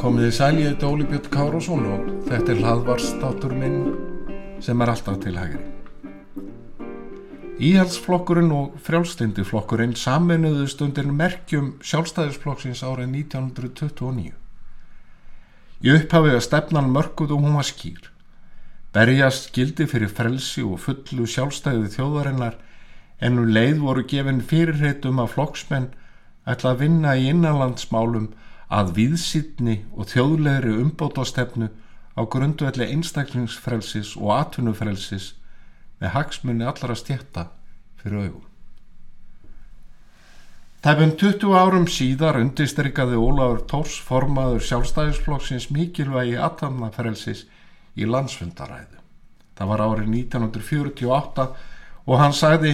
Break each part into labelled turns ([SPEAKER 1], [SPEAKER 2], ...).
[SPEAKER 1] Komiði sæli, ég heit Óli Björn Károsson og þetta er hlaðvarstátur minn sem er alltaf til hægri. Íhaldsflokkurinn og frjálstindiflokkurinn saminuðust undir merkjum sjálfstæðisflokksins árið 1929. Í upphafi að stefnan mörguð og hún var skýr. Berjast gildi fyrir frelsi og fullu sjálfstæði þjóðarinnar en um leið voru gefin fyrirreitum að flokksmenn ætla að vinna í innanlandsmálum að viðsýtni og þjóðlegri umbótastefnu á grundvelli einstaklingsfrelsis og atvinnufrelsis með hagsmunni allara stjætta fyrir augum. Tæpum 20 árum síðar undistrykkaði Ólafur Tórs formaður sjálfstæðisflokksins mikilvægi aðtannafrelsis í landsfundaræðu. Það var árið 1948 og hann sagði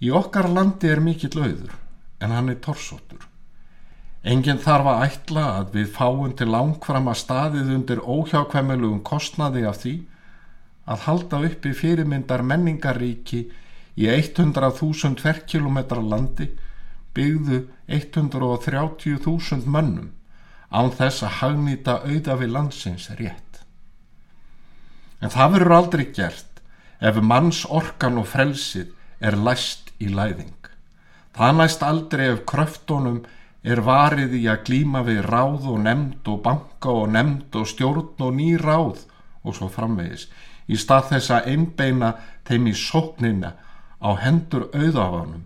[SPEAKER 1] í okkar landi er mikill auður en hann er Tórsóttur. Engin þarf að ætla að við fáum til langfram að staðið undir óhjákvæmulugum kostnaði af því að halda uppi fyrirmyndar menningaríki í 100.000 tverrkilometra landi byggðu 130.000 mönnum án þess að hagnýta auða við landsins rétt. En það verður aldrei gert ef manns orkan og frelsið er læst í læðing. Það næst aldrei ef kröftunum er varið í að glíma við ráð og nefnd og banka og nefnd og stjórn og ný ráð og svo framvegis í stað þess að einbeina þeim í sóknina á hendur auðafanum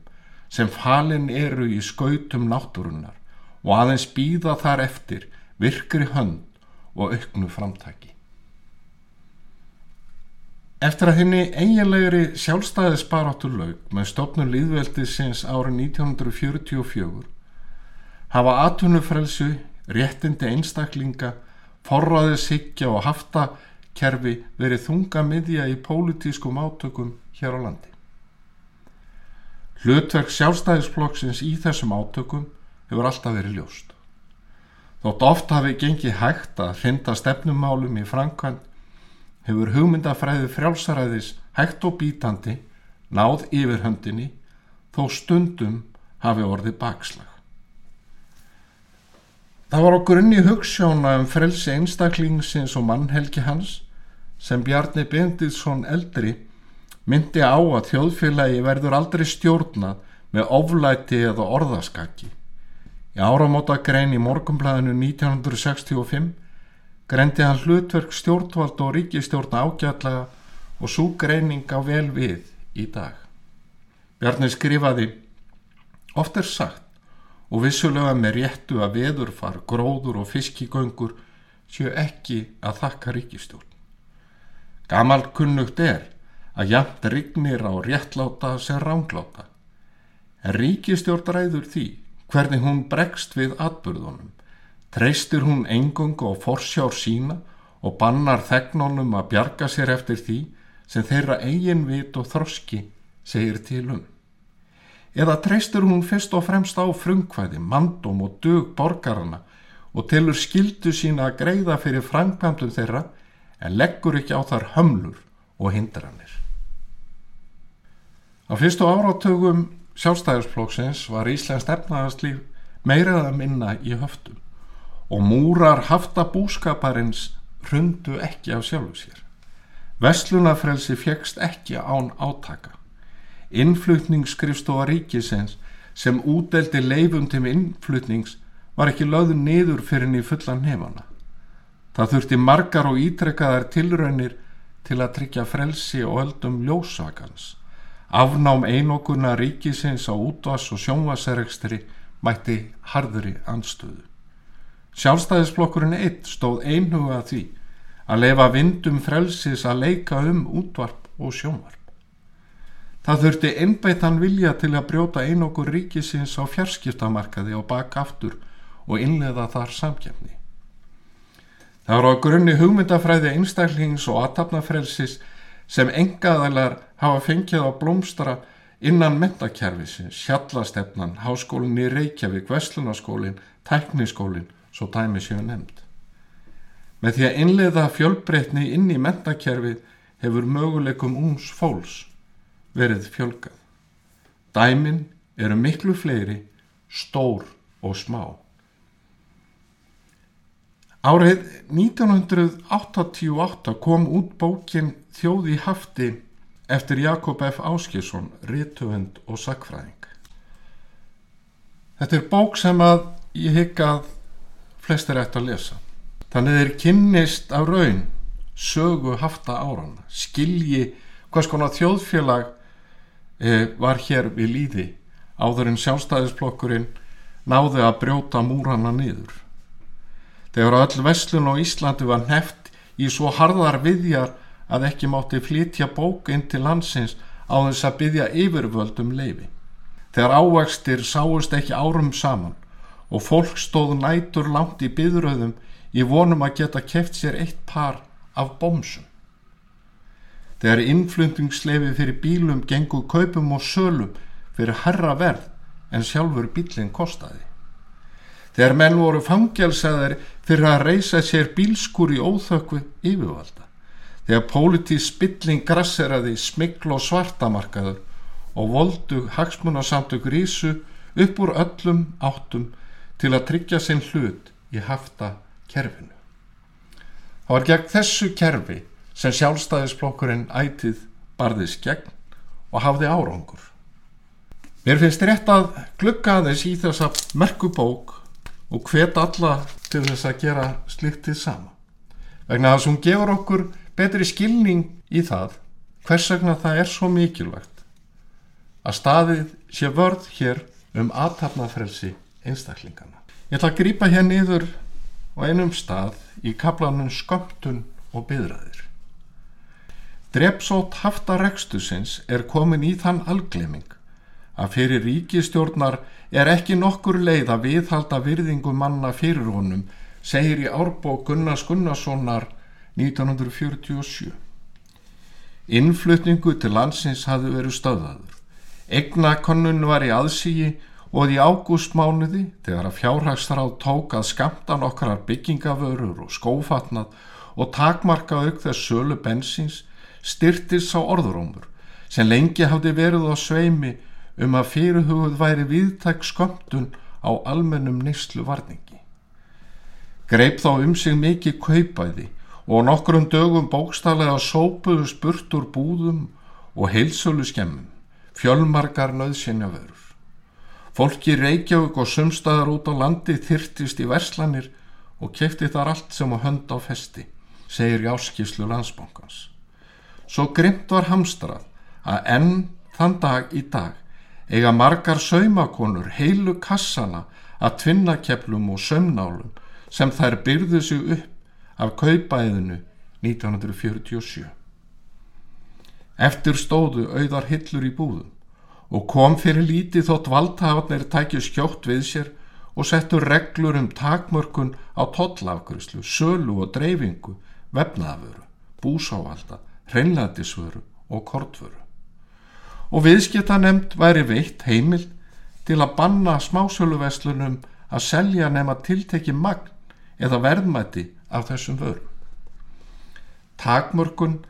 [SPEAKER 1] sem falin eru í skautum náttúrunnar og aðeins býða þar eftir virkri hönd og auknu framtæki. Eftir að henni eiginlegri sjálfstæðisbaráttur laug með stopnum líðveldisins árið 1944 hafa atvinnufrelsu, réttindi einstaklinga, forraðið sikja og haftakerfi verið þunga miðja í pólitískum átökum hér á landi. Hlutverk sjálfstæðisflokksins í þessum átökum hefur alltaf verið ljóst. Þótt oft hafi gengið hægt að hrinda stefnumálum í Frankvænt hefur hugmyndafræði frjálsaræðis hægt og bítandi náð yfir höndinni þó stundum hafi orðið bakslag. Það var á grunni hugssjóna um frelsi einstaklingsins og mannhelgi hans sem Bjarni Bendilsson eldri myndi á að þjóðfélagi verður aldrei stjórnað með oflæti eða orðaskaki. Í áramóta grein í morgumblæðinu 1965 greindi hann hlutverk stjórnvald og ríkistjórn ágjallega og svo greining á vel við í dag. Bjarni skrifaði Oft er sagt og vissulega með réttu að veðurfar, gróður og fiskigöngur séu ekki að þakka ríkistjórn. Gamal kunnugt er að jæmt rignir á réttláta sem rángláta. En ríkistjórn ræður því hvernig hún bregst við atbyrðunum. Treystir hún engungu og forsjár sína og bannar þegnunum að bjarga sér eftir því sem þeirra eigin vit og þroski segir til um eða treystur hún fyrst og fremst á frumkvæði, mandum og dög borgarana og tilur skildu sína að greiða fyrir framkvæmdum þeirra en leggur ekki á þar hömlur og hindranir. Á fyrstu áratögum sjálfstæðisflokksins var Íslands efnaðarslíf meiraða minna í höftum og múrar hafta búskaparins hrundu ekki af sjálfu sér. Vestlunafrelsi fjekst ekki án átaka innflutningsskrifstofa ríkisins sem úteldi leifum til innflutnings var ekki lögðu niður fyrir henni fullan nefana. Það þurfti margar og ítrekkaðar tilraunir til að tryggja frelsi og öldum ljósakans. Afnám einokuna ríkisins á útvas og sjónvaserekstri mætti harðri anstöðu. Sjálfstæðisblokkurinn eitt stóð einhuga því að lefa vindum frelsis að leika um útvarp og sjónvarp. Það þurfti einbættan vilja til að brjóta einokur ríkisins á fjarskiptamarkaði og baka aftur og innleða þar samkjafni. Það var á grunni hugmyndafræði einstaklings og aðtapnafrelsis sem engaðalar hafa fengið á blómstra innan mentakerfisins, sjallastefnan, háskólinn í Reykjavík, Veslunaskólinn, Tækniskólinn, svo dæmi séu nefnd. Með því að innleiða fjölbreytni inn í mentakerfið hefur möguleikum úns fólks verið fjölgað. Dæmin eru miklu fleiri, stór og smá. Árið 1988 kom út bókin Þjóði hafti eftir Jakob F. Áskjesson, rítuhund og sakfræðing. Þetta er bók sem að ég hygg að flestir ætti að lesa. Þannig þeir kynnist af raun sögu hafta áran, skilji hvers konar þjóðfélag var hér við líði áður en sjálfstæðisblokkurinn náði að brjóta múrana niður. Þegar öll vestlun á Íslandi var neft í svo harðar viðjar að ekki mátti flytja bók inn til landsins á þess að byggja yfirvöldum leifi. Þegar ávægstir sáust ekki árum saman og fólk stóð nætur langt í byðröðum í vonum að geta keft sér eitt par af bómsum. Þegar innflutningsleifi fyrir bílum gengur kaupum og sölum fyrir herra verð en sjálfur bílinn kostaði. Þegar menn voru fangjálsaðar fyrir að reysa sér bílskur í óþökku yfirvalda. Þegar pólitíð spilling grasseraði smikl og svartamarkaður og voldu hagsmunasamtök rísu upp úr öllum áttum til að tryggja sinn hlut í hafta kerfinu. Það var gegn þessu kerfi sem sjálfstæðisblokkurinn ætið barðist gegn og hafði árangur. Mér finnst rétt að glugga aðeins í þessa merkubók og hvet alla til þess að gera sliktið sama. Vegna þess að hún gefur okkur betri skilning í það hvers vegna það er svo mikilvægt að staðið sé vörð hér um aðtapnafrelsi einstaklingana. Ég ætla að grýpa hér niður á einum stað í kaplanum skömmtun og byðraðir. Drepsót haftarekstusins er komin í þann algleming að fyrir ríkistjórnar er ekki nokkur leið að viðhalda virðingu manna fyrir honum, segir í árbó Gunnars Gunnarssonar 1947. Innflutningu til landsins hafði verið stöðaður. Egnakönnun var í aðsígi og í ágústmánuði þegar að fjárhagsþráð tók að skamta nokkrar byggingavörur og skófatnað og takmarka auk þess sölu bensins styrtis á orðurómur sem lengi hafði verið á sveimi um að fyrirhugud væri viðtæk skömmtun á almennum nýslu varningi. Greip þá um sig mikið kaupæði og nokkrum dögum bókstallega sópuðu spurt úr búðum og heilsölu skemmum, fjölmargar nöðsynja verur. Fólki Reykjavík og sumstaðar út á landi þyrtist í verslanir og kefti þar allt sem á hönd á festi, segir jáskíslu landsbankans. Svo grimt var hamstrað að enn þann dag í dag eiga margar saumakonur heilu kassana að tvinnakeflum og sömnálum sem þær byrðu sig upp af kaupæðinu 1947. Eftir stóðu auðar hillur í búðum og kom fyrir lítið þótt valdhafarnir tækju skjótt við sér og settu reglur um takmörkun á tollafgryslu, sölu og dreifingu, vefnaðaföru, búsávalda, hreinlætisvöru og kortvöru. Og viðskipta nefnd væri veitt heimil til að banna smásöluveslunum að selja nema tiltekki magn eða verðmætti af þessum vörum. Takmörkun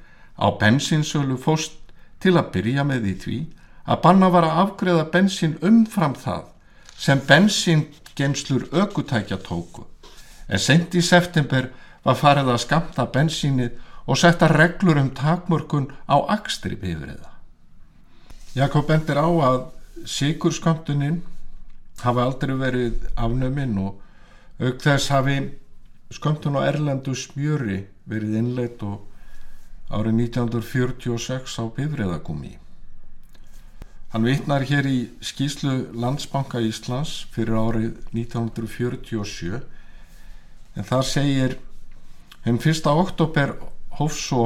[SPEAKER 1] á bensinsölu fóst til að byrja með því því að banna var að afgreða bensin umfram það sem bensingemslur ökutækja tóku en sent í september var farið að skamta bensinið og setja reglur um takmörkun á akstri bifriða. Jakob bendir á að sikurskamtuninn hafi aldrei verið afnuminn og auk þess hafi skamtun á Erlendu smjöri verið innleitt og árið 1946 á bifriðagumi. Hann vitnar hér í skýslu Landsbanka Íslands fyrir árið 1947 en það segir henn 1. oktober hóf svo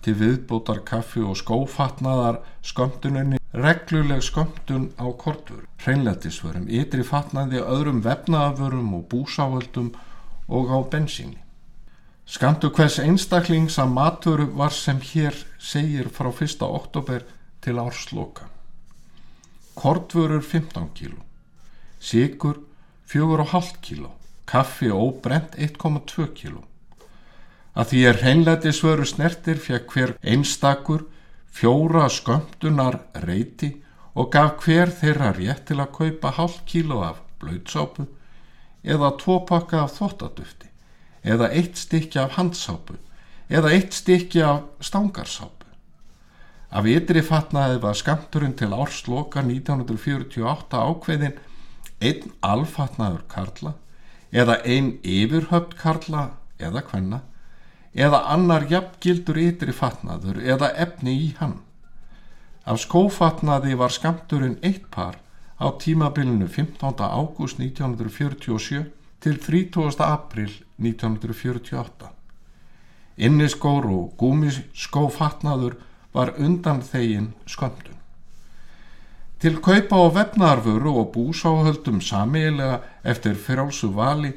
[SPEAKER 1] til viðbútar kaffi og skófatnaðar skömmtuninni regluleg skömmtun á kortur, hreinletisvörum, ytri fatnaði öðrum vefnaðavörum og búsáöldum og á bensíni. Skamtu hvers einstaklings að matur var sem hér segir frá 1. oktober til ársloka. kortvörur 15 kíló, sigur 4,5 kíló, kaffi óbrent 1,2 kíló. Að því er hreinleiti svöru snertir fekk hver einstakur fjóra skömmtunar reyti og gaf hver þeirra rétt til að kaupa hálf kíló af blöðsápu eða tvo pakka af þóttadufti eða eitt stykki af handsápu eða eitt stykki af stangarsápu. Af ytri fatnaði var skamturinn til ársloka 1948 ákveðin einn alfatnaður karla eða einn yfirhöpt karla eða hvenna eða annar jafngildur ytri fatnaður eða efni í hann. Af skófatnaði var skamturinn eitt par á tímabilinu 15. ágúst 1947 til 30. april 1948. Inniskór og gúmiskófatnaður var undan þegin skömmtun. Til kaupa á vefnarfuru og búsáhöldum samiðilega eftir frjálsu vali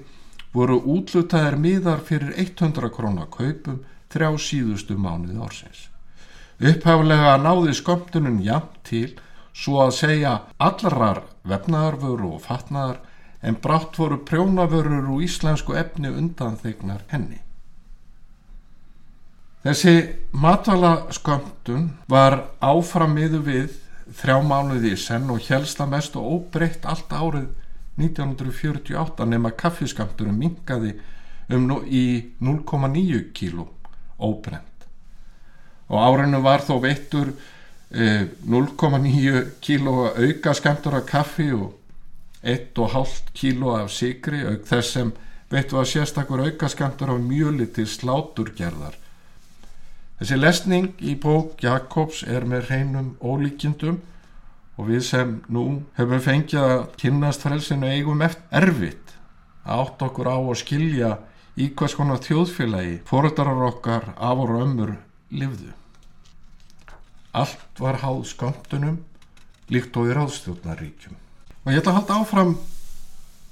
[SPEAKER 1] voru útlutaðir miðar fyrir 100 krónar kaupum þrjá síðustu mánuði ársins. Upphaflega náði skömmtunum jafn til svo að segja allrar vefnarfuru og fatnaðar en brátt voru prjónavörur úr íslensku efni undan þegnar henni. Þessi matvalaskömmtun var áframiðu við þrjá mánuði í senn og helsta mest og óbreytt allt árið 1948 nema kaffiskamturum mingaði um í 0,9 kíló óbreynt og árinu var þó veittur 0,9 kíló auka skamtur af kaffi og 1,5 kíló af sigri auk þess sem veittu að sérstakur aukaskantur af mjöli til sláturgerðar. Þessi lesning í bók Jakobs er með hreinum ólíkjendum og við sem nú hefum fengið að kynast frelsinu eigum erfitt að átt okkur á að skilja í hvers konar þjóðfélagi fóröldarar okkar af og ömmur livðu. Allt var háð sköndunum líkt og í ráðstjórnaríkjum. Og ég ætla að halda áfram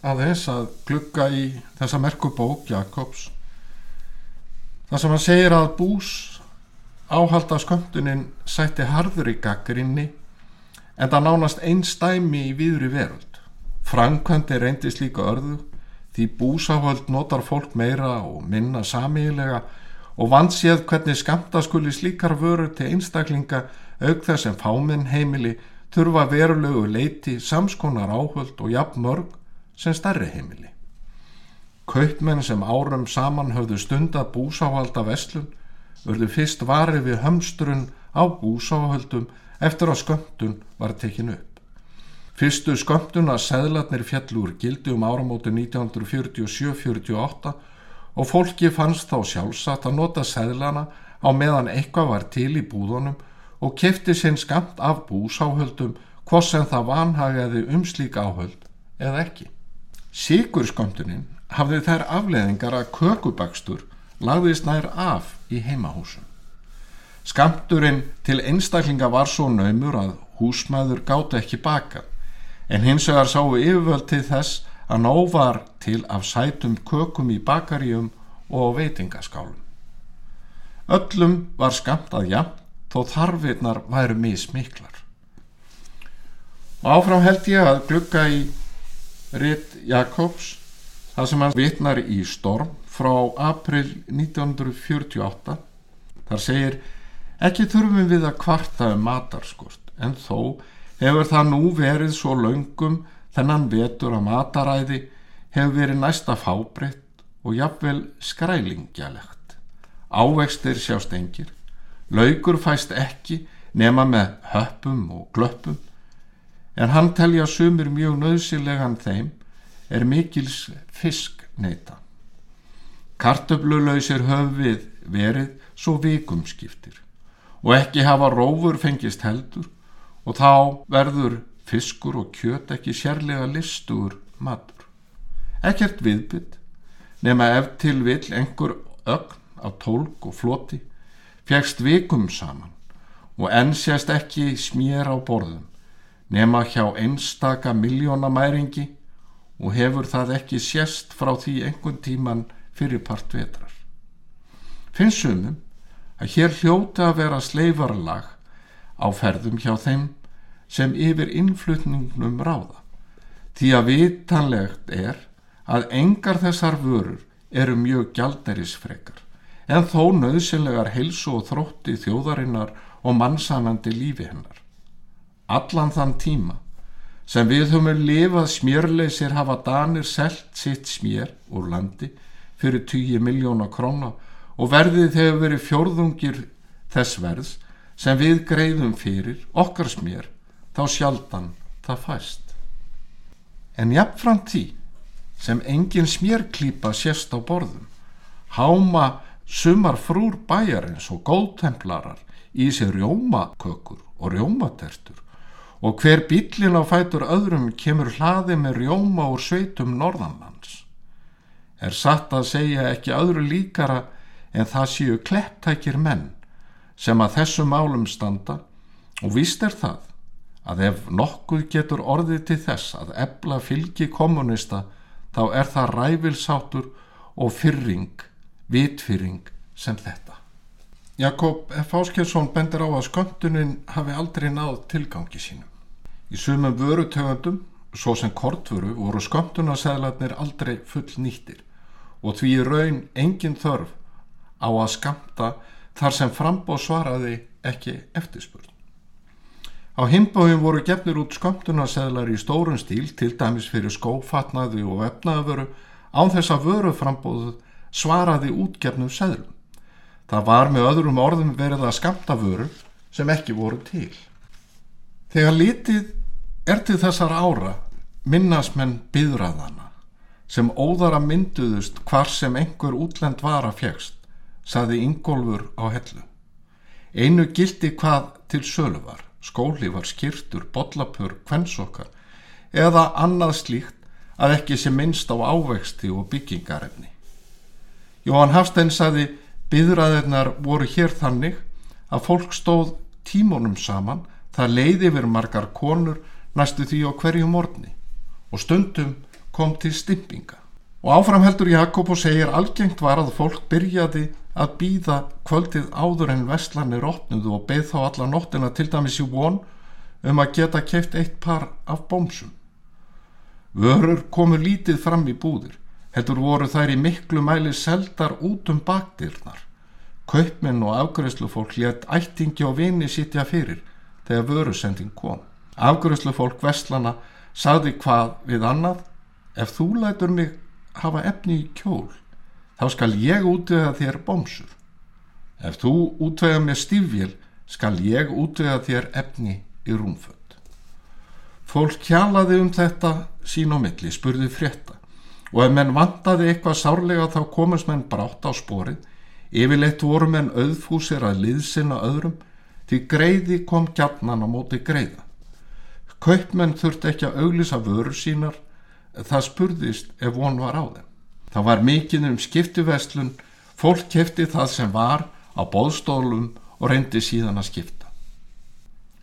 [SPEAKER 1] aðeins að glugga í þessa merkubók Jakobs þar sem hann segir að bús áhalda skönduninn sætti harður í gaggrinni en það nánast einstæmi í viðri veröld. Frankvændi reyndist líka örðu því búsáhöld notar fólk meira og minna samílega og vanséð hvernig skamta skuli slíkar vörur til einstaklinga auk þess sem fáminn heimili þurfa verulegu leiti samskonar áhöld og jafn mörg sem starri heimili. Kaupmenn sem árum saman höfðu stunda búsáhalda vestlun urðu fyrst varið við hömstrun á búsáhaldum eftir að skömmtun var tekin upp. Fyrstu skömmtun að seðlatnir fjallur gildi um áramótu 1947-48 og fólki fannst þá sjálfsagt að nota seðlana á meðan eitthvað var til í búðunum og kefti sinn skamt af búsáhöldum hvort sem það vanhagaði um slík áhöld eða ekki. Sigurskömmtunin hafði þær afleðingar að kökubakstur lagðist nær af í heimahúsum. Skamturinn til einstaklinga var svo naumur að húsmaður gátt ekki baka en hins vegar sáu yfirvöld til þess að nóg var til af sætum kökum í bakaríum og veitingaskálum. Öllum var skamt að jafn þó þarfinnar væru mismiklar. Og áfram held ég að glugga í Ritt Jakobs það sem hann vitnar í storm frá april 1948 þar segir ekki þurfum við að kvarta um matarskort en þó hefur það nú verið svo laungum þennan vetur að mataræði hefur verið næsta fábreytt og jafnvel skrælingjalegt ávextir sjást engir Laugur fæst ekki nema með höppum og glöppum en hann telja sumir mjög nöðsilegan þeim er mikils fisk neyta. Kartöflulausir höfvið verið svo vikumskiptir og ekki hafa rófur fengist heldur og þá verður fiskur og kjöt ekki sérlega listugur matur. Ekkert viðbytt nema ef til vill einhver ögn af tólk og floti fjækst vikum saman og enn sést ekki smér á borðum nema hjá einstaka miljónamæringi og hefur það ekki sést frá því einhvern tíman fyrir part vetrar. Finnst sumum að hér hljóta að vera sleifarlag á ferðum hjá þeim sem yfir innflutningnum ráða. Því að vitanlegt er að engar þessar vörur eru mjög gjalderisfrekar en þó nöðsynlegar heilsu og þrótti þjóðarinnar og mannsanandi lífi hennar. Allan þann tíma sem við höfum lifað smjörleysir hafa Danir selt sitt smjör úr landi fyrir 10 miljóna króna og verðið hefur verið fjórðungir þess verðs sem við greiðum fyrir okkar smjör þá sjaldan það fæst. En jafnframt því sem engin smjörklýpa sést á borðum, háma sumar frúr bæjarins og góðtemplarar í sér rjómakökur og rjómatertur og hver bílin á fætur öðrum kemur hlaði með rjóma úr sveitum norðanlands. Er satt að segja ekki öðru líkara en það séu klepptækir menn sem að þessum málum standa og víst er það að ef nokkuð getur orðið til þess að ebla fylgi kommunista þá er það ræfilsátur og fyrring, vitfyrring sem þetta. Jakob F. Áskjelsson bendir á að skönduninn hafi aldrei náð tilgangi sínum. Í sumum vörutögundum, svo sem kortvöru, voru sköndunarseðlarnir aldrei full nýttir og því raun engin þörf á að skamta þar sem frambóð svaraði ekki eftirspurn. Á himbóin voru gefnir út skömmtunarseðlar í stórun stíl til dæmis fyrir skófatnaði og vefnaðavöru án þess að vöruframbóðu svaraði útgefnum seðlum. Það var með öðrum orðum verið að skamta vöru sem ekki voru til. Þegar lítið er til þessar ára minnasmenn byðraðana sem óðara mynduðust hvar sem einhver útlend var að fjækst, saði Ingólfur á hellu. Einu gildi hvað til sölu var, skóli var skýrtur, bollapur, kvensokkar eða annað slíkt að ekki sé minnst á ávexti og byggingarefni. Jóhann Hafstein saði byðraðirnar voru hér þannig að fólk stóð tímonum saman Það leiði yfir margar konur næstu því á hverju morni og stundum kom til stimpinga. Og áframheldur Jakob og segir algengt var að fólk byrjaði að býða kvöldið áður en vestlanir opnuðu og beð þá alla nóttina til dæmis í von um að geta keift eitt par af bómsum. Vörur komu lítið fram í búðir, heldur voru þær í miklu mæli seldar út um bakdýrnar. Kaupminn og afgræslu fólk létt ættingi og vini sitja fyrir þegar vörusending kom. Afgröðslu fólk vestlana sagði hvað við annað ef þú lætur mig hafa efni í kjól þá skal ég útvega þér bómsur. Ef þú útvega mér stífvél skal ég útvega þér efni í rúmföld. Fólk kjalaði um þetta sín og milli, spurði frétta og ef menn vandaði eitthvað sárlega þá komast menn brátt á sporið yfirleitt voru menn auðfúsir að liðsina öðrum því greiði kom gjarnan á móti greiða. Kaupmenn þurfti ekki að auglisa vörur sínar, það spurðist ef von var á þeim. Það var mikið um skiptuverslun, fólk kefti það sem var á bóðstólum og reyndi síðan að skipta.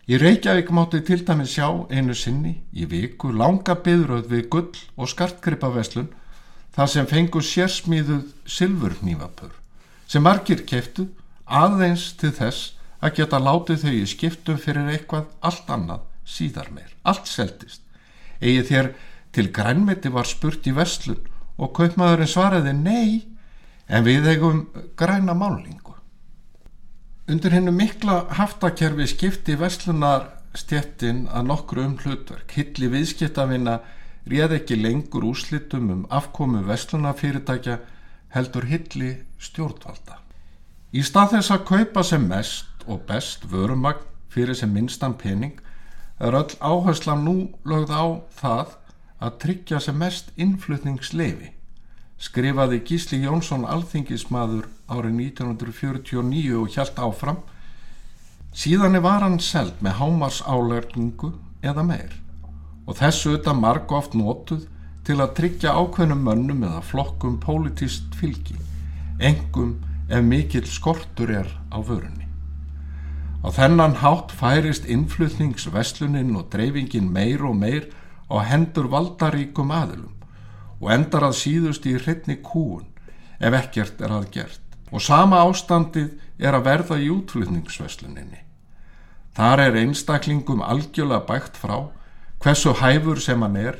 [SPEAKER 1] Í Reykjavík mátti til dæmi sjá einu sinni í viku langa byðröð við gull og skartgripaverslun þar sem fengu sérsmíðuð silfurnývapur sem margir keftu aðeins til þess að geta látið þau í skiptum fyrir eitthvað allt annað síðar meir. Allt seldist. Egið þér til grænmeti var spurt í vestlun og kaupmaðurinn svaraði nei en við eigum græna málingu. Undir hennu mikla haftakerfi skipti vestlunar stjettin að nokkru um hlutverk. Hilli viðskiptafina réð ekki lengur úslitum um afkomu vestlunafyrirtækja heldur hilli stjórnvalda. Í stað þess að kaupa sem mest og best vörumagn fyrir sem minnstan pening er öll áherslan nú lögð á það að tryggja sem mest innflutningsleifi skrifaði Gísli Jónsson alþingismadur árið 1949 og hjælt áfram. Síðan er varan seld með hámars álörningu eða meir og þessu auðvitað marg oft nótuð til að tryggja ákveðnum mönnum eða flokkum politist fylgi engum ef mikill skortur er á vörunni. Á þennan hátt færist innflutningsveslunin og dreifingin meir og meir á hendur valdaríkum aðilum og endar að síðust í hreitni kúun ef ekkert er að gert. Og sama ástandið er að verða í útflutningsvesluninni. Þar er einstaklingum algjörlega bægt frá hversu hæfur sem hann er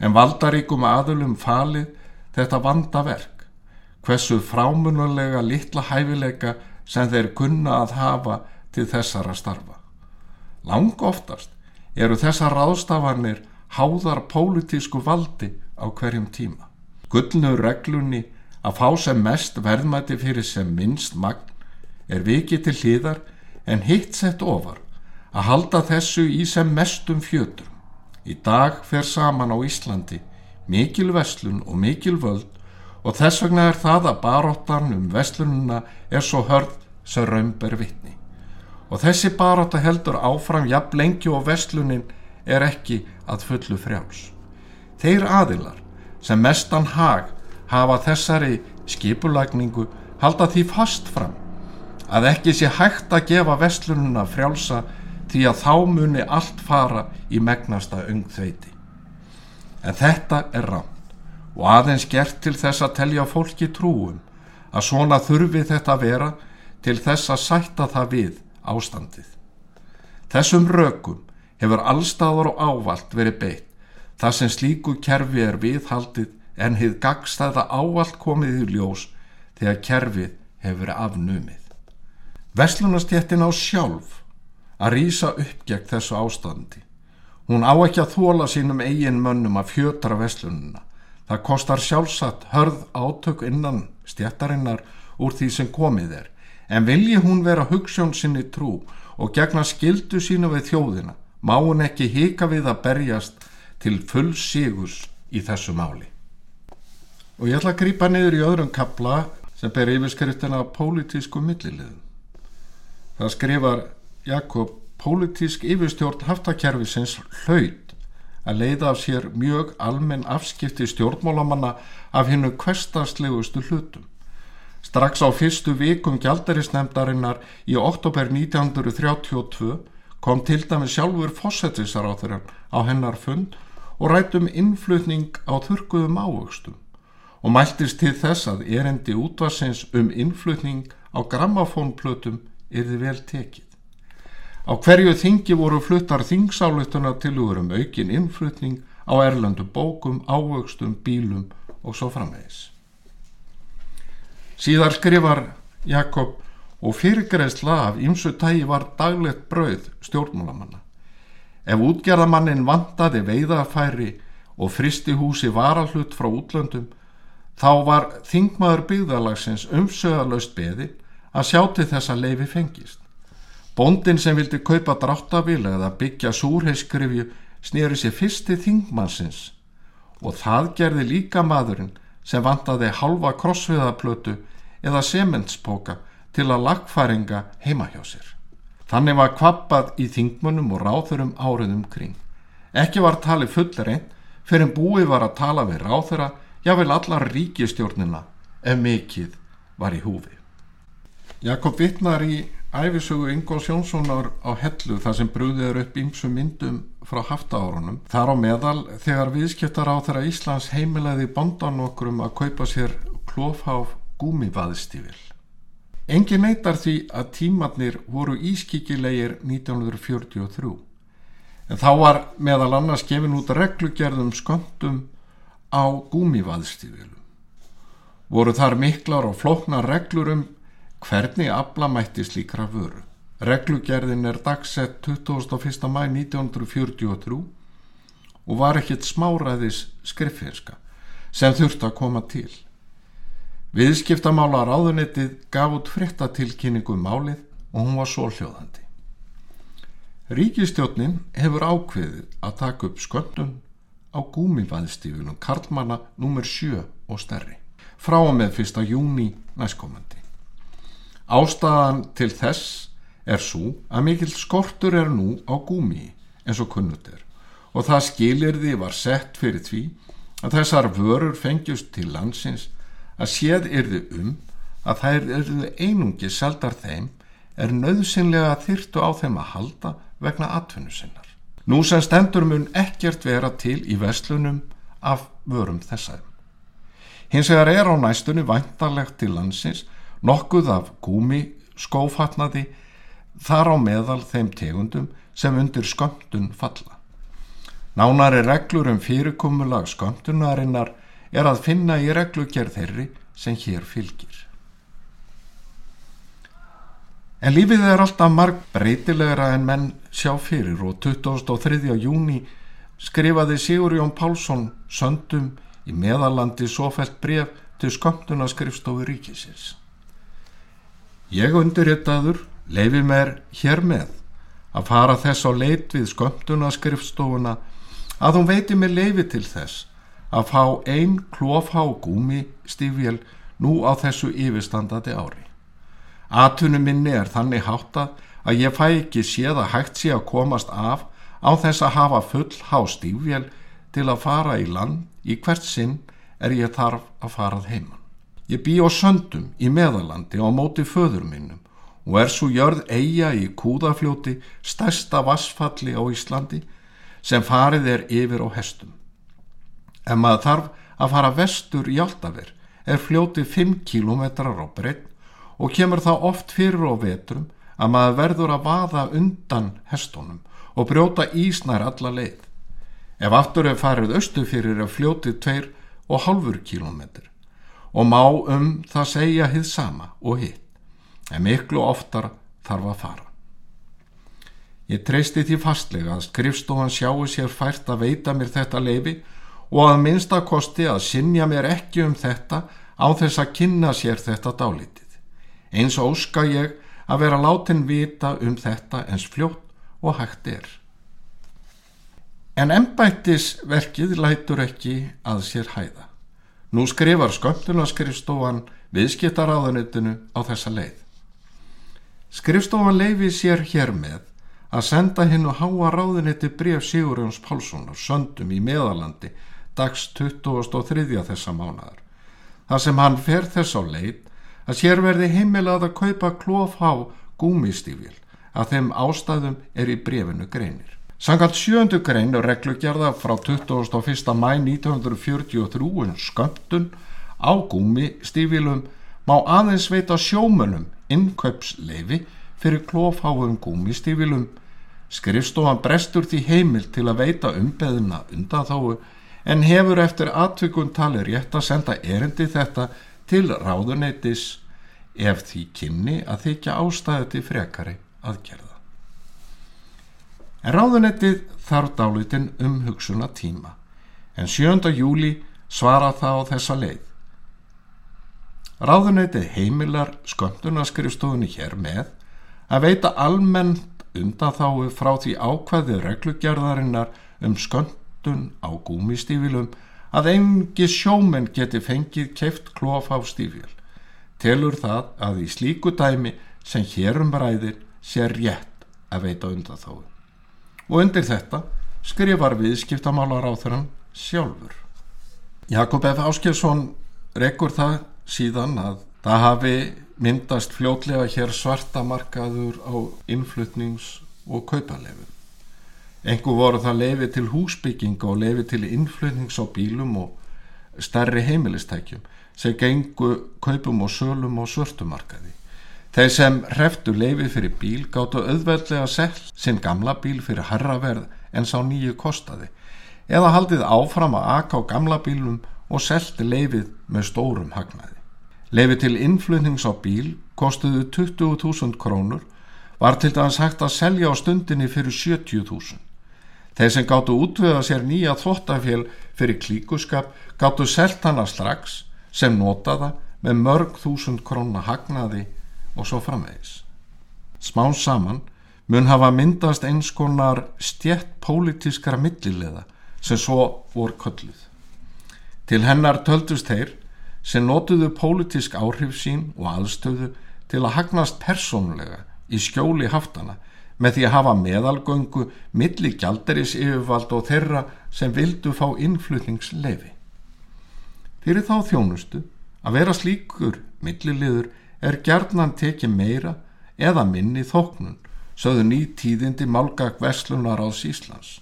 [SPEAKER 1] en valdaríkum aðulum falið þetta vandaverk, hversu frámunulega litla hæfileika sem þeir kunna að hafa til þessara starfa. Lang oftast eru þessar ráðstafanir háðar pólitísku valdi á hverjum tíma. Gullnu reglunni að fá sem mest verðmæti fyrir sem minnst magn er vikið til hlýðar en hitt sett ofar að halda þessu í sem mestum fjötur. Í dag fer saman á Íslandi mikil veslun og mikil völd og þess vegna er það að baróttan um veslununa er svo hörð sem raunber vittni. Og þessi barótta heldur áfram jafn lengi og veslunin er ekki að fullu frjáls. Þeir aðilar sem mestan hag hafa þessari skipulagningu halda því fast fram að ekki sé hægt að gefa vestlununa frjálsa því að þá muni allt fara í megnasta ungþveiti. En þetta er rámt og aðeins gert til þess að telja fólki trúum að svona þurfi þetta vera til þess að sætta það við ástandið. Þessum rökum hefur allstaður og ávalt verið beitt þar sem slíku kerfi er viðhaldið en hefð gagstæða ávalt komið í ljós þegar kerfið hefur verið afnumið. Veslunastjettin á sjálf að rýsa upp gegn þessu ástandi. Hún á ekki að þóla sínum eigin mönnum að fjötra veslununa. Það kostar sjálfsagt hörð átök innan stjettarinnar úr því sem komið er, en vilji hún vera hugssjón sinni trú og gegna skildu sínu við þjóðina, má hún ekki hika við að berjast til full sígus í þessu máli. Og ég ætla að grýpa niður í öðrum kapla sem ber yfirskriftina pólitísku milliliðum. Það skrifar Jakob pólitísk yfirstjórn haftakerfisins hlaut að leiða af sér mjög almenn afskipti stjórnmálamanna af hinnu kvestaslegustu hlutum. Strax á fyrstu vikum gjaldarisnefndarinnar í oktober 1932 kom til dæmi sjálfur fósettisaráþurann á hennar fund og rættum innflutning á þurkuðum ávöxtum og mæltist til þess að erendi útvarsins um innflutning á grammafónplötum yrði vel tekið. Á hverju þingi voru fluttar þingsáluttuna til úr um aukin innflutning á erlendu bókum, ávöxtum, bílum og svo framvegis. Síðar skrifar Jakob og fyrirgreðsla af ymsu tægi var daglegt brauð stjórnmálamanna. Ef útgerðamannin vantaði veiðafæri og fristi húsi varahlut frá útlöndum, þá var þingmaður byggðalagsins umsöðalaust beði að sjá til þess að leifi fengist. Bondin sem vildi kaupa dráttavíl eða byggja súrheiskrifju snýri sér fyrst til þingmannsins og það gerði líka maðurinn sem vantaði halva krossviðaplötu eða sementspoka til að lagfæringa heima hjá sér. Þannig var kvappað í þingmunum og ráþurum áriðum kring. Ekki var talið fullreint fyrir en búið var að tala við ráþura, jável allar ríkistjórnina ef mikill var í húfi. Jakob vittnar í æfisögu Ingóls Jónssonar á hellu þar sem brúðið er upp ímsu myndum frá haftaárunum. Þar á meðal þegar viðskiptar á þeirra Íslands heimilegði bondan okkur um að kaupa sér klófháf gúmivaðstífil. Engi neytar því að tímatnir voru ískikilegir 1943 en þá var meðal annars gefin út reglugerðum sköndum á gúmivaðstífilum. Voru þar miklar og flokna reglur um hvernig afla mætti slíkra vöru. Reglugerðin er dagsett 21. mæ 1943 og var ekkert smáraðis skriffinska sem þurfti að koma til. Viðskiptamála ráðunettið gaf út frittatilkynningu um málið og hún var svo hljóðandi. Ríkistjónin hefur ákveðið að taka upp sköndun á gúmivaðstífunum Karlmanna nr. 7 og stærri frá og með 1. júni næstkomandi. Ástæðan til þess er svo að mikill skortur er nú á gúmi eins og kunnut er og það skilirði var sett fyrir því að þessar vörur fengjust til landsins að séð yrði um að þær yrðu einungi seldar þeim er nöðsynlega þyrtu á þeim að halda vegna atvinnu sinnar. Nú sem stendur mun ekkert vera til í vestlunum af vörum þessar. Hins vegar er á næstunni væntarlegt til landsins nokkuð af gúmi skófatnaði þar á meðal þeim tegundum sem undir skömmtun falla. Nánari reglur um fyrirkomulag skömmtunarinnar er að finna í reglugjörð þeirri sem hér fylgir. En lífið er alltaf marg breytilegra en menn sjá fyrir og 23. júni skrifaði Sigurjón Pálsson söndum í meðalandi sofelt bref til skömmtunaskrifstofu ríkisins. Ég undirritaður leifi mér hér með að fara þess á leit við skömmtunaskrifstofuna að hún veiti mér leifi til þess að fá ein klófhá gúmi stífél nú á þessu yfirstandandi ári. Atunum minni er þannig háttað að ég fæ ekki séð að hægt sé að komast af á þess að hafa full há stífél til að fara í land í hvert sinn er ég þarf að farað heimann. Ég bý á söndum í meðalandi á móti föður minnum og er svo jörð eiga í kúðafljóti stærsta vassfalli á Íslandi sem farið er yfir á hestum. En maður þarf að fara vestur í Altaver er fljóti 5 km á breytt og kemur það oft fyrir á vetrum að maður verður að vaða undan hestunum og brjóta ísnær alla leið. Ef aftur er farið austu fyrir að fljótið tveir og halfur kílometr og má um það segja hið sama og hitt, en miklu oftar þarf að fara. Ég treysti því fastlega að skrifstofan sjáu sér fært að veita mér þetta leifi og að minnstakosti að sinja mér ekki um þetta á þess að kynna sér þetta dálítið. Eins óska ég að vera látin vita um þetta eins fljótt og hægt er. En ennbættisverkið lætur ekki að sér hæða. Nú skrifar skömmtunarskrifstofan viðskiptaráðanitinu á þessa leið. Skrifstofan leifi sér hér með að senda hinn og háa ráðaniti bref Sigurjóns Pálssonar söndum í meðalandi dags 23. þessa mánadar. Það sem hann fer þess á leið að sér verði heimilað að kaupa klófhá gúmistífil að þeim ástæðum er í brefinu greinir. Sankalt sjöndu grein og reglugjörða frá 21. mæ 1943 um sköndun á gúmistífilum má aðeins veita sjómunum innkaupsleifi fyrir klófháum gúmistífilum. Skrifstofan brestur því heimil til að veita umbeðina undan þáu en hefur eftir atvikun tali rétt að senda erindi þetta til ráðuneytis ef því kynni að þykja ástæði til frekari aðgerða. En ráðunettið þarf dálitin um hugsunna tíma en 7. júli svara það á þessa leið. Ráðunettið heimilar sköndunaskrifstofunni hér með að veita almennt undan þáu frá því ákvæði reglugjörðarinnar um sköndun á gúmistífilum að engi sjómenn geti fengið keift klof á stífjöl. Telur það að í slíku dæmi sem hérum ræðir sé rétt að veita undan þáu. Og undir þetta skrifar viðskiptamálar á þeirran sjálfur. Jakob F. Áskilsson rekkur það síðan að það hafi myndast fljótlega hér svarta markaður á innflutnings- og kaupalefum. Engu voru það lefi til húsbygginga og lefi til innflutnings á bílum og stærri heimilistækjum sem gengu kaupum og sölum á svörtumarkaði. Þeir sem hreftu lefi fyrir bíl gáttu auðveldlega sell sinn gamla bíl fyrir herraverð en sá nýju kostaði eða haldið áfram að aka á gamla bílum og selti lefið með stórum hagnaði. Lefi til innflutnings á bíl kostuðu 20.000 krónur var til dæmis hægt að selja á stundinni fyrir 70.000. Þeir sem gáttu útvöða sér nýja þvóttafél fyrir klíkuskap gáttu selt hana strax sem notaða með mörg þúsund krónna hagnaði og svo framvegis. Smá saman mun hafa myndast eins konar stjett pólitískara millilega sem svo voru kölluð. Til hennar töldust þeir sem notuðu pólitísk áhrif sín og aðstöðu til að hagnast persónulega í skjóli haftana með því að hafa meðalgöngu milli gjaldaris yfirvald og þeirra sem vildu fá innflutningsleifi. Fyrir þá þjónustu að vera slíkur milliliður er gerðnan tekið meira eða minni þóknun, sögðu ný tíðindi málgag Veslunar ás Íslands.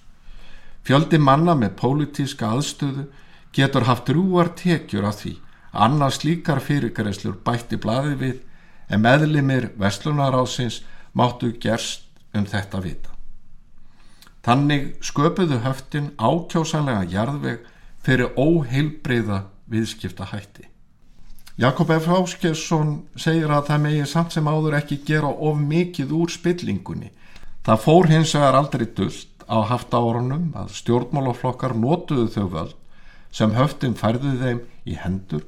[SPEAKER 1] Fjöldi manna með pólitíska aðstöðu getur haft rúar tekjur af því annars líkar fyrirgræslur bætti blaði við en meðlimir Veslunar ásins máttu gerst um þetta vita. Þannig sköpuðu höftin ákjósanlega jarðveg fyrir óheilbreyða viðskipta hætti. Jakob F. Áskjesson segir að það megi samt sem áður ekki gera of mikið úr spillingunni. Það fór hins vegar aldrei dullt á haft árunum að stjórnmálaflokkar notuðu þau völd sem höftin færðu þeim í hendur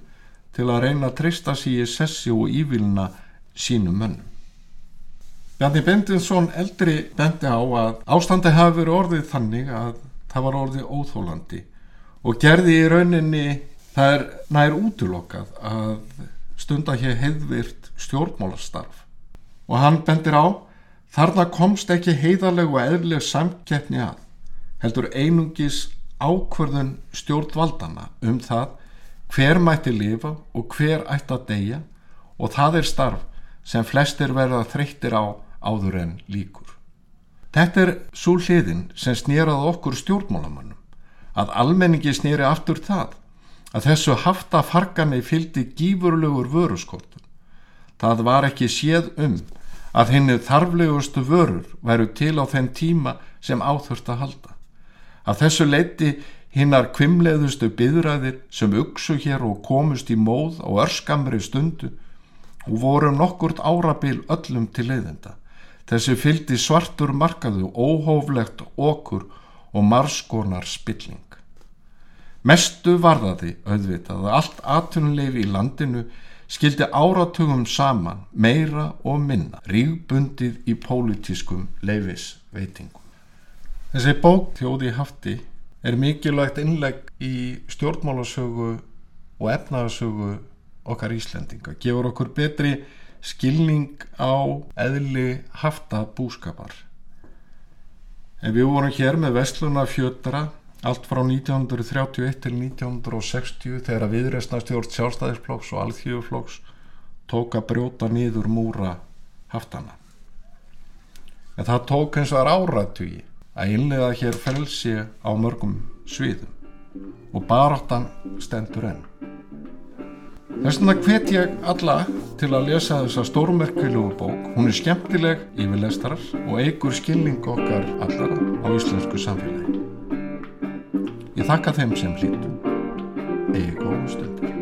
[SPEAKER 1] til að reyna að treysta sér í sessi og ívilna sínum mönnum. Bjarni Bendinsson eldri bendi á að ástandi hafi verið orðið þannig að það var orðið óþólandi og gerði í rauninni það er nær útlokkað að stunda hér heiðvirt stjórnmálastarf. Og hann bendir á þarna komst ekki heiðarlegu og eðlega samkeppni að heldur einungis ákverðun stjórnvaldana um það hver mætti lifa og hver ætti að deyja. Og það er starf sem flestir verða þreyttir á áður en líkur. Þetta er svo hliðin sem snýrað okkur stjórnmálamannum, að almenningi snýri aftur það, að þessu hafta fargani fylgdi gífurlegur vöruskortun. Það var ekki séð um að henni þarflegustu vörur væru til á þenn tíma sem áþurft að halda. Að þessu leiti hinnar kvimleiðustu byðræðir sem uksu hér og komust í móð á örskamri stundu og voru nokkurt árabil öllum til leiðenda. Þessi fyldi svartur markaðu óhóflegt okkur og marskonar spilling. Mestu varðaði auðvitað að allt atvinnuleif í landinu skildi áratugum saman meira og minna rígbundið í pólitískum leifisveitingum. Þessi bók þjóði hafti er mikilvægt innlegg í stjórnmálasögu og efnaðasögu okkar Íslendinga, gefur okkur betri skilning á eðli hafta búskapar. En við vorum hér með Vestluna fjötra allt frá 1931 til 1960 þegar viðresna stjórn sjálfstæðisflokks og alþjóðflokks tók að brjóta nýður múra haftana. En það tók eins og er áratugi að innlega hér felsi á mörgum sviðum og baráttan stendur enn. Þess vegna hvet ég alla til að lesa þessa stórmerkvilugu bók. Hún er skemmtileg yfirlestarar og eigur skilning okkar allara á íslensku samfélagi. Ég þakka þeim sem hlýttu. Egi góða stundir.